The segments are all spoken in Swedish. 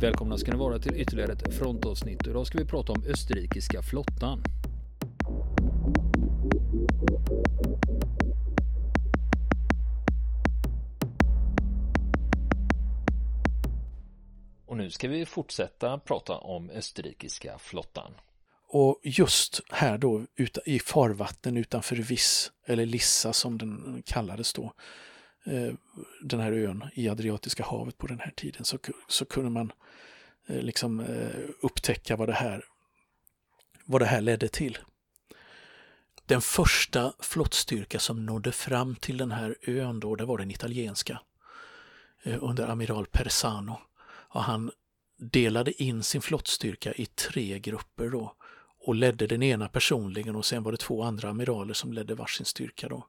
Välkomna ska ni vara till ytterligare ett frontavsnitt. Idag ska vi prata om österrikiska flottan. Och nu ska vi fortsätta prata om österrikiska flottan. Och just här då i farvatten utanför Viss, eller Lissa som den kallades då, Eh, den här ön i Adriatiska havet på den här tiden, så, så kunde man eh, liksom eh, upptäcka vad det, här, vad det här ledde till. Den första flottstyrka som nådde fram till den här ön då, det var den italienska under amiral Persano. Och han delade in sin flottstyrka i tre grupper då och ledde den ena personligen och sen var det två andra amiraler som ledde varsin styrka då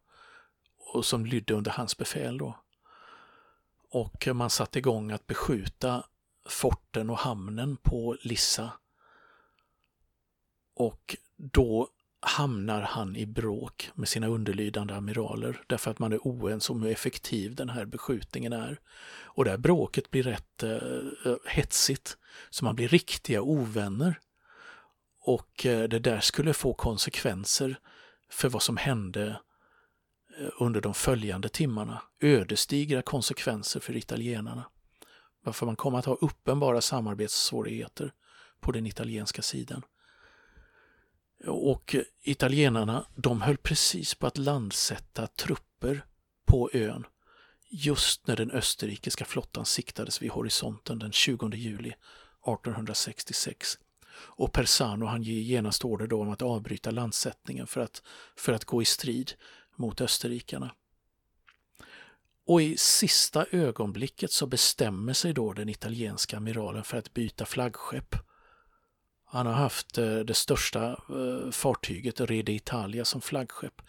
och som lydde under hans befäl då. Och man satte igång att beskjuta forten och hamnen på Lissa. Och då hamnar han i bråk med sina underlydande amiraler därför att man är oense om hur effektiv den här beskjutningen är. Och det här bråket blir rätt eh, eh hetsigt, så man blir riktiga ovänner. Och eh, det där skulle få konsekvenser för vad som hände under de följande timmarna. Ödesdigra konsekvenser för italienarna. Varför man kommer att ha uppenbara samarbetssvårigheter på den italienska sidan. Och italienarna, de höll precis på att landsätta trupper på ön just när den österrikiska flottan siktades vid horisonten den 20 juli 1866. Och Persano han ger genast order då om att avbryta landsättningen för att, för att gå i strid mot österrikarna. Och i sista ögonblicket så bestämmer sig då den italienska amiralen för att byta flaggskepp han har haft eh, det största eh, fartyget, Rede Italia, som flaggskepp.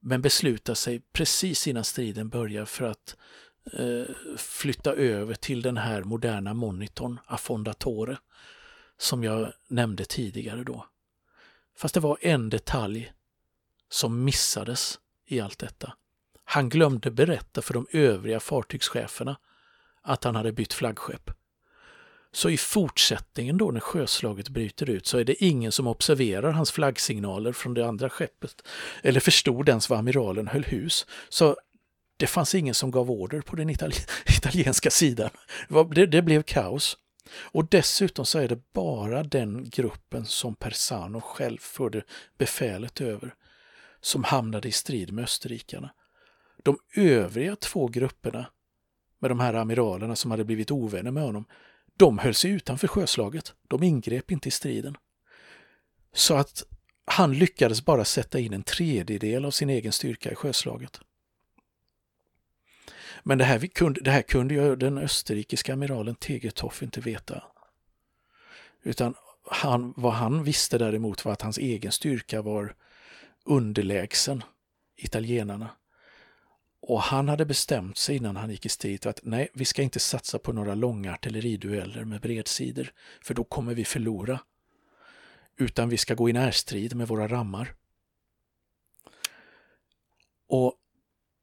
Men beslutar sig precis innan striden börjar för att eh, flytta över till den här moderna monitorn, Affondatore, som jag nämnde tidigare då. Fast det var en detalj som missades i allt detta. Han glömde berätta för de övriga fartygscheferna att han hade bytt flaggskepp. Så i fortsättningen då när sjöslaget bryter ut så är det ingen som observerar hans flaggsignaler från det andra skeppet eller förstod ens var amiralen höll hus. Så det fanns ingen som gav order på den itali italienska sidan. Det, det, blev kaos. Och dessutom så är det bara den gruppen som Persano själv förde befälet över som hamnade i strid med österrikarna. De övriga två grupperna med de här amiralerna som hade blivit ovänner med honom, de höll sig utanför sjöslaget. De ingrep inte i striden. Så att han lyckades bara sätta in en tredjedel av sin egen styrka i sjöslaget. Men det här, kunde, det här kunde ju den österrikiska amiralen Tegethoff inte veta. Utan han, vad han visste däremot var att hans egen styrka var underlägsen italienarna. Och han hade bestämt sig innan han gick i strid att nej, vi ska inte satsa på några långa artilleridueller med bredsidor, för då kommer vi förlora. Utan vi ska gå i närstrid med våra rammar. Och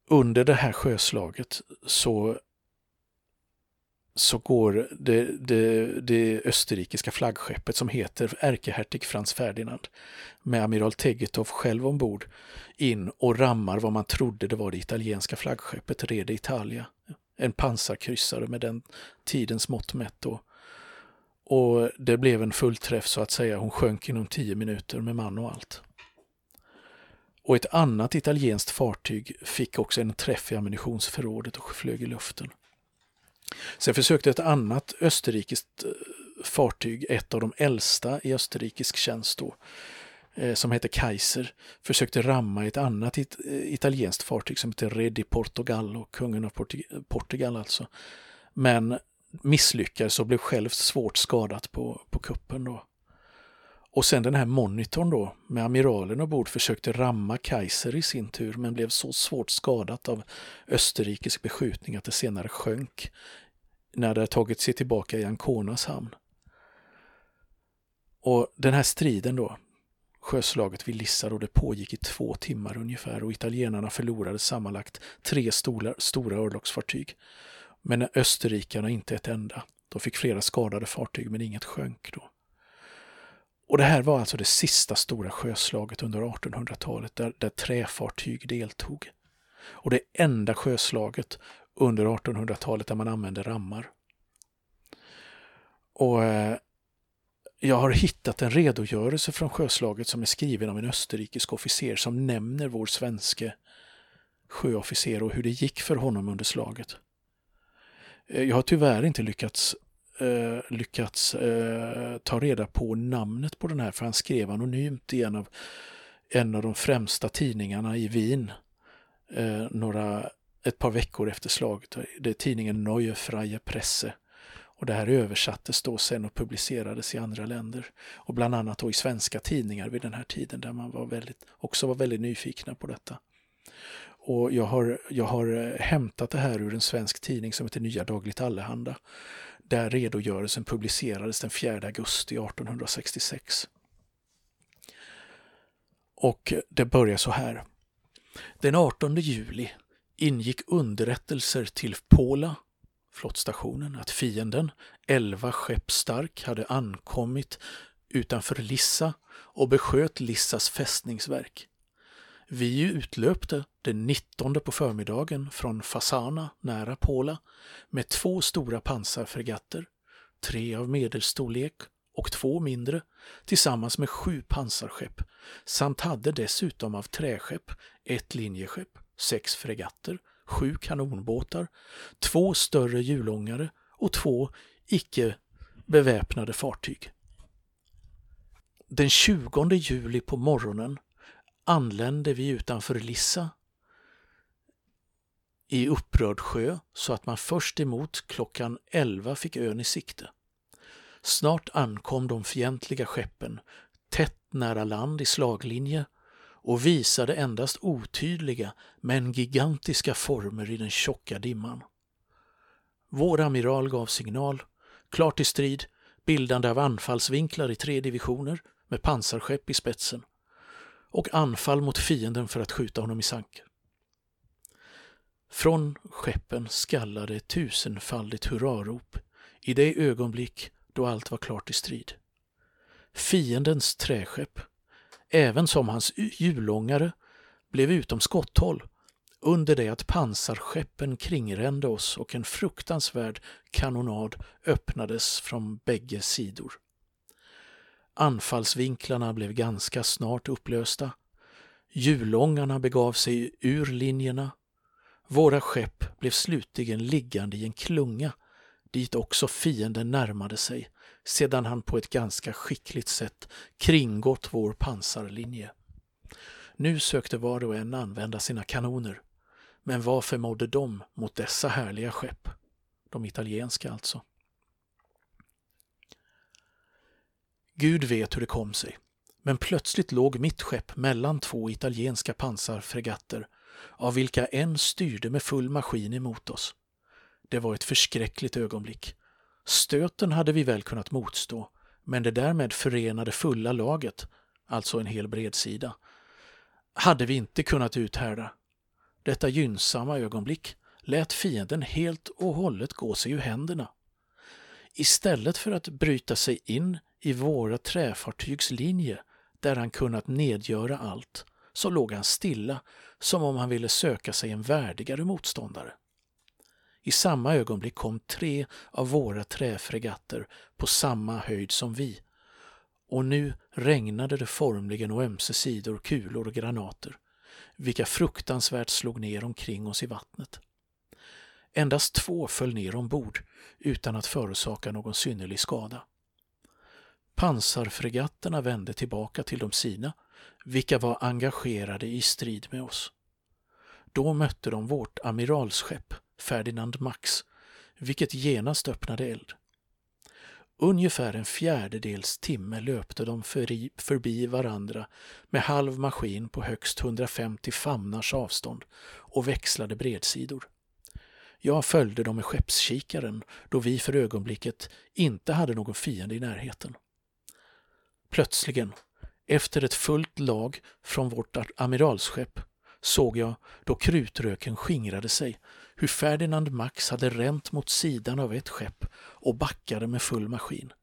under det här sjöslaget så så går det, det, det, österrikiska flaggskeppet som heter ärkehertig Frans Ferdinand med amiral Tegetov själv ombord in och rammar vad man trodde det var det italienska flaggskeppet Rede Italia. En pansarkryssare med den tidens mått mätt Och, Och det blev en fullträff så att säga. Hon sjönk inom tio minuter med man och allt. Och ett annat italienskt fartyg fick också en träff i ammunitionsförrådet och flög i luften. Sen försökte ett annat österrikiskt eh, fartyg, ett av de äldsta i österrikisk tjänst då, eh, som heter Kaiser, försökte ramma ett annat it eh, italienskt fartyg som heter Redi Portugal kungen av Portug Portugal alltså. Men misslyckades och blev själv svårt skadat på, på kuppen då. Och sen den här monitorn då med amiralen ombord försökte ramma Kaiser i sin tur men blev så svårt skadat av österrikisk beskjutning att det senare sjönk när det tagit sig tillbaka i Anconas hamn. Och den här striden då, sjöslaget vid Lissar, och det pågick i två timmar ungefär och italienarna förlorade sammanlagt tre stora, stora örlogsfartyg. Men österrikarna inte ett enda. De fick flera skadade fartyg men inget sjönk då. Och det här var alltså det sista stora sjöslaget under 1800-talet där, där träfartyg deltog. Och det enda sjöslaget under 1800-talet där man använde rammar. Och eh, jag har hittat en redogörelse från sjöslaget som är skriven av en österrikisk officer som nämner vår svenske sjöofficer och hur det gick för honom under slaget. Eh, jag har tyvärr inte lyckats, eh, lyckats eh, ta reda på namnet på den här för han skrev anonymt i en av, en av de främsta tidningarna i Wien eh, några, ett par veckor efter slaget. Det är tidningen Neue Freie Presse. Och det här översattes då sen och publicerades i andra länder. Och bland annat då i svenska tidningar vid den här tiden där man var väldigt, också var väldigt nyfikna på detta. Och jag har, jag har eh, hämtat det här ur en svensk tidning som heter Nya Dagligt Allehanda. Där redogörelsen publicerades den 4 augusti 1866. Och det börjar så här. Den 18 juli ingick underrättelser till Pola, flottstationen, att fienden, 11 skepp stark, hade ankommit utanför Lissa och besköt Lissas fästningsverk. Vi utlöpte den 19 på förmiddagen från Fasana nära Pola med två stora pansarfregatter, tre av medelstorlek och två mindre, tillsammans med sju pansarskepp samt hade dessutom av träskepp ett linjeskepp, sex fregatter, sju kanonbåtar, två större hjulångare och två icke beväpnade fartyg. Den 20 juli på morgonen anlände vi utanför Lissa i upprörd sjö så att man först emot klockan 11 fick ön i sikte. Snart ankom de fientliga skeppen tätt nära land i slaglinje och visade endast otydliga men gigantiska former i den tjocka dimman. Vår amiral gav signal, klart i strid, bildande av anfallsvinklar i tre divisioner med pansarskepp i spetsen och anfall mot fienden för att skjuta honom i sank. Från skeppen skallade ett tusenfaldigt hurrarop i det ögonblick då allt var klart i strid. Fiendens träskepp, även som hans hjulångare, blev utom skotthåll under det att pansarskeppen kringrände oss och en fruktansvärd kanonad öppnades från bägge sidor. Anfallsvinklarna blev ganska snart upplösta. Hjulångarna begav sig ur linjerna. Våra skepp blev slutligen liggande i en klunga dit också fienden närmade sig sedan han på ett ganska skickligt sätt kringgått vår pansarlinje. Nu sökte var och en använda sina kanoner. Men vad förmådde de mot dessa härliga skepp? De italienska alltså. Gud vet hur det kom sig. Men plötsligt låg mitt skepp mellan två italienska pansarfregatter av vilka en styrde med full maskin emot oss. Det var ett förskräckligt ögonblick. Stöten hade vi väl kunnat motstå, men det därmed förenade fulla laget, alltså en hel bredsida, hade vi inte kunnat uthärda. Detta gynnsamma ögonblick lät fienden helt och hållet gå sig ur händerna. Istället för att bryta sig in i våra träfartygs linje där han kunnat nedgöra allt, så låg han stilla som om han ville söka sig en värdigare motståndare. I samma ögonblick kom tre av våra träfregatter på samma höjd som vi och nu regnade det formligen å ömse sidor kulor och granater, vilka fruktansvärt slog ner omkring oss i vattnet. Endast två föll ner ombord utan att förorsaka någon synnerlig skada. Pansarfregatterna vände tillbaka till de sina, vilka var engagerade i strid med oss. Då mötte de vårt amiralsskepp Ferdinand Max, vilket genast öppnade eld. Ungefär en fjärdedels timme löpte de förbi, varandra med halv maskin på högst 150 famnars avstånd och växlade bredsidor. Jag följde dem med skeppskikaren då vi för ögonblicket inte hade någon fiende i närheten. Plötsligen, efter ett fullt lag från vårt amiralsskepp, såg jag då krutröken skingrade sig hur Ferdinand Max hade ränt mot sidan av ett skepp och backade med full maskin.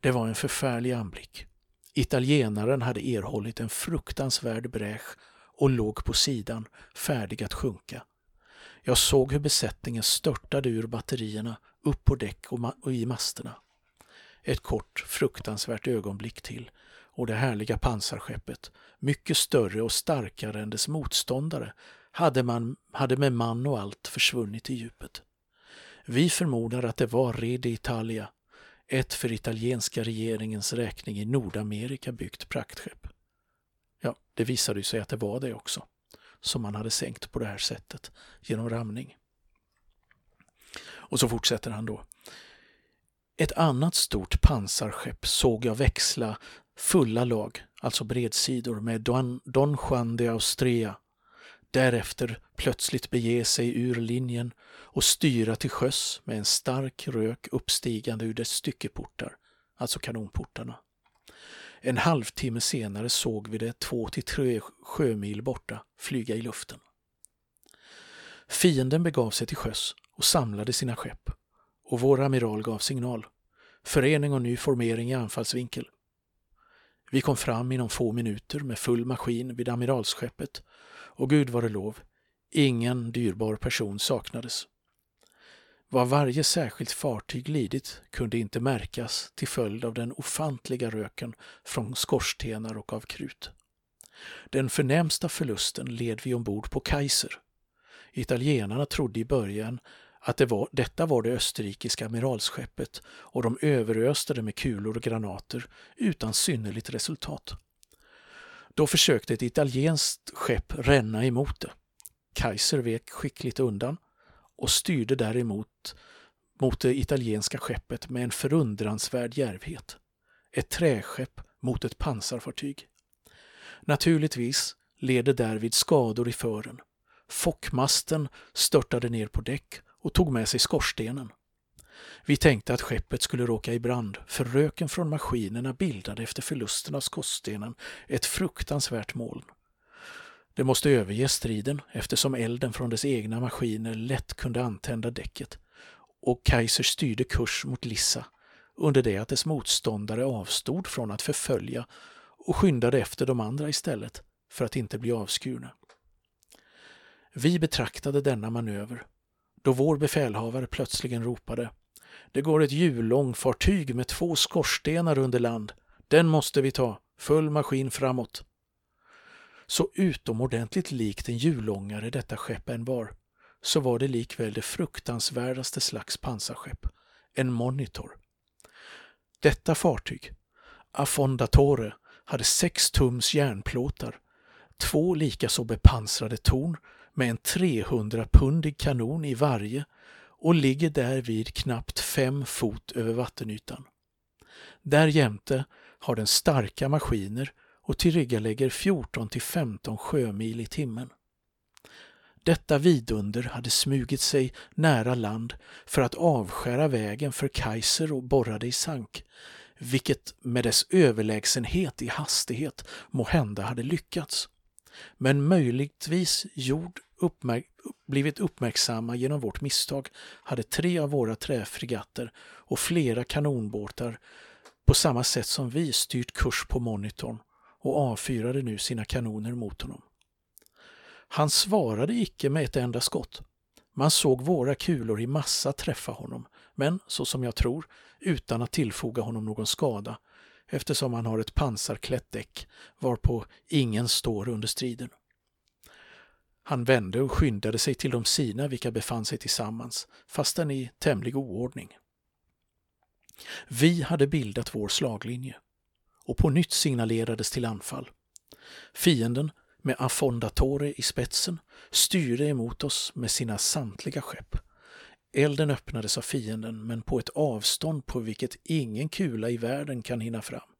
Det var en förfärlig anblick. Italienaren hade erhållit en fruktansvärd bräsch och låg på sidan, färdig att sjunka. Jag såg hur besättningen störtade ur batterierna, upp på däck och, och i masterna. Ett kort, fruktansvärt ögonblick till och det härliga pansarskeppet, mycket större och starkare än dess motståndare, hade, man, hade med man och allt försvunnit i djupet. Vi förmodar att det var Rede Italia, ett för italienska regeringens räkning i Nordamerika byggt praktskepp. Ja, det visade sig att det var det också, som man hade sänkt på det här sättet genom ramning. Och så fortsätter han då. Ett annat stort pansarskepp såg jag växla fulla lag, alltså bredsidor, med Don, Don Juan de Austria. Därefter plötsligt bege sig ur linjen och styra till sjöss med en stark rök uppstigande ur dess styckeportar, alltså kanonportarna. En halvtimme senare såg vi det två till tre sjömil borta flyga i luften. Fienden begav sig till sjöss och samlade sina skepp och vår amiral gav signal. Förening och ny formering i anfallsvinkel. Vi kom fram inom få minuter med full maskin vid amiralsskeppet och Gud vare lov, ingen dyrbar person saknades. Vad varje särskilt fartyg lidit kunde inte märkas till följd av den ofantliga röken från skorstenar och av krut. Den förnämsta förlusten led vi ombord på Kaiser. Italienarna trodde i början att det var, detta var det österrikiska amiralsskeppet och de överöste det med kulor och granater utan synnerligt resultat. Då försökte ett italienskt skepp ränna emot det. Kaiser vek skickligt undan och styrde däremot mot det italienska skeppet med en förundransvärd djärvhet. Ett träskepp mot ett pansarfartyg. Naturligtvis leder därvid skador i fören. Fockmasten störtade ner på däck och tog med sig skorstenen. Vi tänkte att skeppet skulle råka i brand för röken från maskinerna bildade efter förlusten av skorstenen ett fruktansvärt moln. Det måste överge striden eftersom elden från dess egna maskiner lätt kunde antända däcket och Kaiser styrde kurs mot Lissa under det att dess motståndare avstod från att förfölja och skyndade efter de andra istället för att inte bli avskurna. Vi betraktade denna manöver då vår befälhavare plötsligen ropade Det går ett hjulångfartyg med två skorstenar under land. Den måste vi ta. Full maskin framåt. Så utomordentligt likt en hjulångare detta skepp än var, så var det likväl det fruktansvärdaste slags pansarskepp, en monitor. Detta fartyg, Affondatore, hade sex tums järnplåtar, två likaså bepansrade torn med en 300-pundig kanon i varje och ligger därvid knappt fem fot över vattenytan. Därjämte har den starka maskiner och tillryggalägger 14 till 15 sjömil i timmen. Detta vidunder hade smugit sig nära land för att avskära vägen för Kaiser och borrade i sank, vilket med dess överlägsenhet i hastighet må hända hade lyckats men möjligtvis gjord uppmärk blivit uppmärksamma genom vårt misstag hade tre av våra träfregatter och flera kanonbåtar på samma sätt som vi styrt kurs på monitorn och avfyrade nu sina kanoner mot honom. Han svarade icke med ett enda skott. Man såg våra kulor i massa träffa honom, men så som jag tror, utan att tillfoga honom någon skada eftersom han har ett pansarklätt däck varpå ingen står under striden. Han vände och skyndade sig till de sina vilka befann sig tillsammans, fastän i tämlig oordning. Vi hade bildat vår slaglinje och på nytt signalerades till anfall. Fienden med Affondatore i spetsen styrde emot oss med sina samtliga skepp. Elden öppnades av fienden men på ett avstånd på vilket ingen kula i världen kan hinna fram.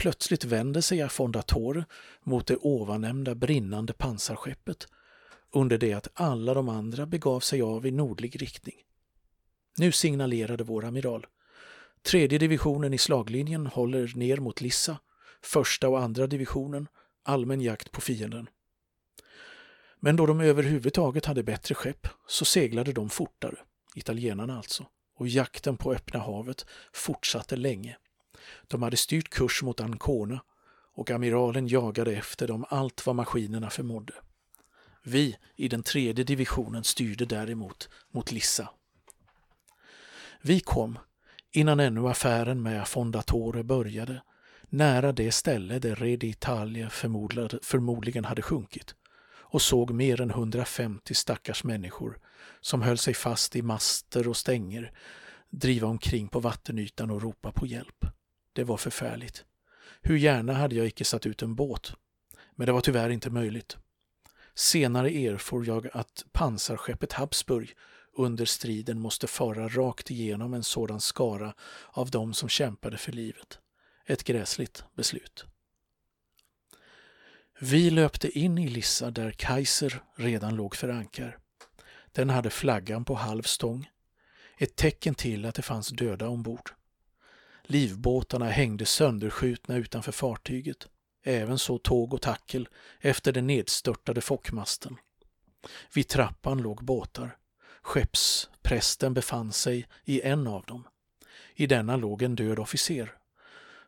Plötsligt vänder sig Affondatore mot det ovannämnda brinnande pansarskeppet under det att alla de andra begav sig av i nordlig riktning. Nu signalerade vår amiral. Tredje divisionen i slaglinjen håller ner mot Lissa, första och andra divisionen allmän jakt på fienden. Men då de överhuvudtaget hade bättre skepp så seglade de fortare, italienarna alltså, och jakten på öppna havet fortsatte länge. De hade styrt kurs mot Ancona och amiralen jagade efter dem allt vad maskinerna förmådde. Vi i den tredje divisionen styrde däremot mot Lissa. Vi kom, innan ännu affären med Fondatore började, nära det ställe där Redi Italia förmodligen hade sjunkit och såg mer än 150 stackars människor som höll sig fast i master och stänger driva omkring på vattenytan och ropa på hjälp. Det var förfärligt. Hur gärna hade jag icke satt ut en båt, men det var tyvärr inte möjligt. Senare erfor jag att pansarskeppet Habsburg under striden måste fara rakt igenom en sådan skara av dem som kämpade för livet. Ett gräsligt beslut. Vi löpte in i Lissa där Kaiser redan låg för ankar. Den hade flaggan på halv stång, ett tecken till att det fanns döda ombord. Livbåtarna hängde sönderskjutna utanför fartyget, även så tåg och tackel efter den nedstörtade fockmasten. Vid trappan låg båtar. Skeppsprästen befann sig i en av dem. I denna låg en död officer.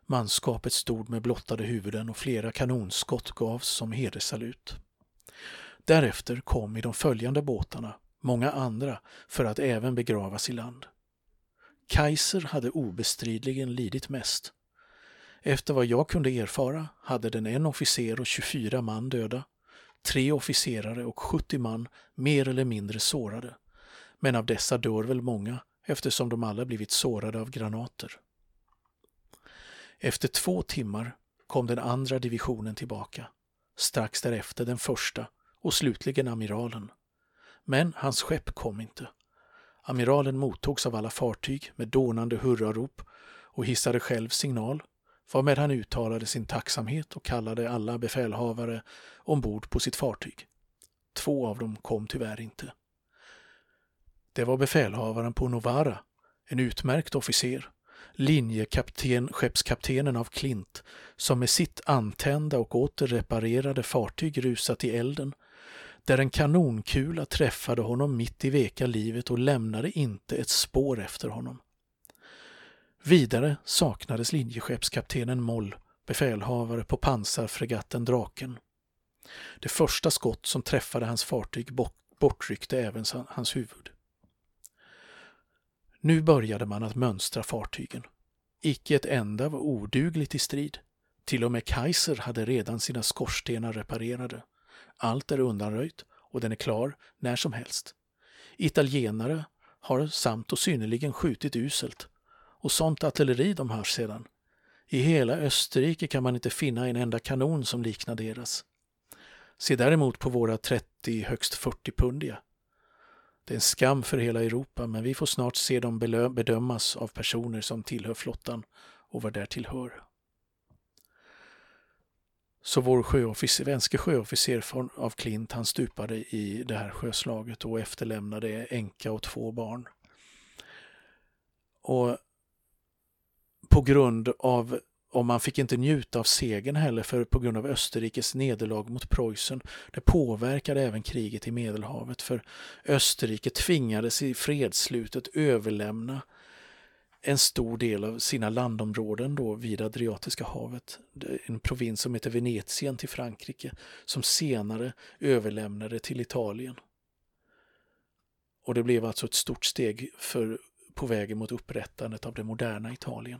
Manskapet stod med blottade huvuden och flera kanonskott gavs som hedersalut. Därefter kom i de följande båtarna många andra för att även begravas i land. Kaiser hade obestridligen lidit mest. Efter vad jag kunde erfara hade den en officer och 24 man döda, tre officerare och 70 man mer eller mindre sårade. Men av dessa dör väl många eftersom de alla blivit sårade av granater. Efter två timmar kom den andra divisionen tillbaka, strax därefter den första och slutligen amiralen. Men hans skepp kom inte. Amiralen mottogs av alla fartyg med dånande hurrarop och hissade själv signal, varmed han uttalade sin tacksamhet och kallade alla befälhavare ombord på sitt fartyg. Två av dem kom tyvärr inte. Det var befälhavaren på Novara, en utmärkt officer, linjekapten, skeppskaptenen av Klint, som med sitt antända och åter reparerade fartyg rusat i elden där en kanonkula träffade honom mitt i veka livet och lämnade inte ett spår efter honom. Vidare saknades linjeskeppskaptenen Moll, befälhavare på pansarfregatten Draken. Det första skott som träffade hans fartyg bortryckte även hans huvud. Nu började man att mönstra fartygen. Icke ett enda var odugligt i strid. Till och med Kaiser hade redan sina skorstenar reparerade. Allt är undanröjt och den är klar när som helst. Italienare har samt och synnerligen skjutit uselt och sånt artilleri de har sedan. I hela Österrike kan man inte finna en enda kanon som liknar deras. Se däremot på våra 30, högst 40-pundiga. Det är en skam för hela Europa, men vi får snart se dem bedömas av personer som tillhör flottan och vad därtill hör. Så vår sjöofficer, svenske sjöofficer av Klint, han stupade i det här sjöslaget och efterlämnade änka och två barn. Och på grund av, och man fick inte njuta av segern heller, för på grund av Österrikes nederlag mot Preussen, det påverkade även kriget i Medelhavet, för Österrike tvingades i fredsslutet överlämna en stor del av sina landområden då vid Adriatiska havet, en provins som heter Venetien till Frankrike, som senare överlämnade till Italien. Och det blev alltså ett stort steg för, på vägen mot upprättandet av det moderna Italien.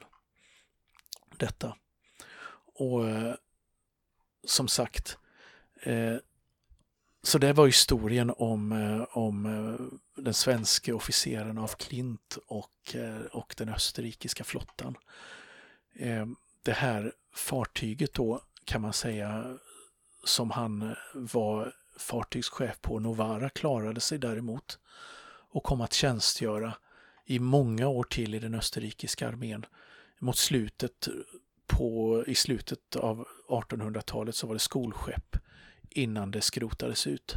Detta. Och eh, som sagt, eh, så det var historien om, eh, om eh, den svenska officeren av Klint och, eh, och den österrikiska flottan. Det här fartyget då kan man säga som han var fartygschef på Novara klarade sig däremot och kom att tjänstgöra i många år till i den österrikiska armén. Mot slutet på, i slutet av 1800-talet så var det skolskepp innan det skrotades ut.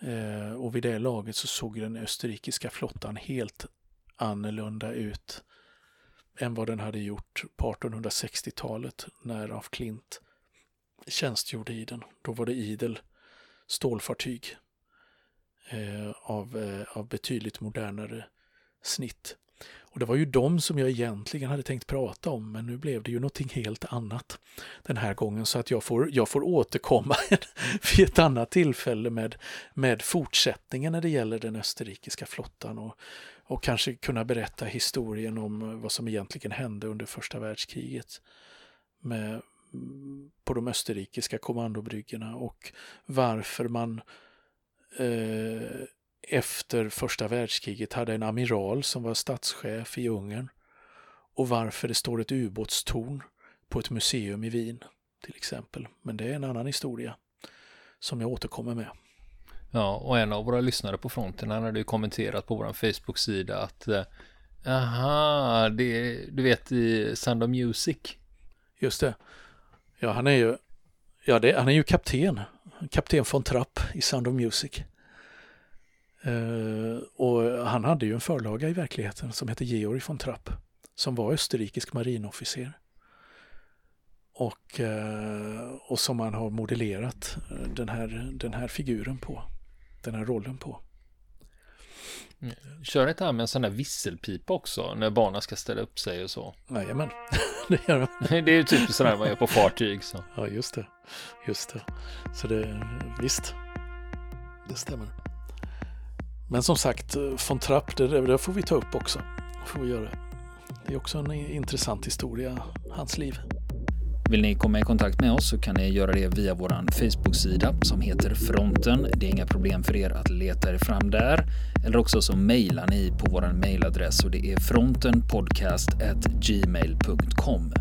Eh, och vid det laget så såg den österrikiska flottan helt annorlunda ut än vad den hade gjort på 1860-talet när af Klint tjänstgjorde i den. Då var det idel stålfartyg eh, av, eh, av betydligt modernare snitt. Och det var ju de som jag egentligen hade tänkt prata om, men nu blev det ju någonting helt annat den här gången så att jag får, jag får återkomma vid ett annat tillfälle med, med fortsättningen när det gäller den österrikiska flottan och, och kanske kunna berätta historien om vad som egentligen hände under första världskriget med, på de österrikiska kommandobryggorna och varför man eh, efter första världskriget hade en amiral som var statschef i Ungern och varför det står ett ubåtstorn på ett museum i Wien till exempel. Men det är en annan historia som jag återkommer med. Ja, och en av våra lyssnare på fronten han hade ju kommenterat på vår Facebook-sida att eh, Aha, det, du vet i Sound of Music. Just det. Ja, han är ju, ja, det, han är ju kapten. Kapten von Trapp i Sound of Music. Uh, och han hade ju en förlaga i verkligheten som hette Georg von Trapp som var österrikisk marinofficer. Och, uh, och som man har modellerat den här, den här figuren på, den här rollen på. Mm. Kör inte han med en sån där visselpipa också när barnen ska ställa upp sig och så? Jajamän, det gör han. det är ju typ sådär man gör på fartyg. Så. Ja, just det. Just det. Så det, visst, det stämmer. Men som sagt, eh, von Trapp, det, det får vi ta upp också. Får vi göra. Det är också en intressant historia, hans liv. Vill ni komma i kontakt med oss så kan ni göra det via vår Facebook-sida som heter Fronten. Det är inga problem för er att leta er fram där. Eller också så mejlar ni på vår mejladress och det är frontenpodcastgmail.com.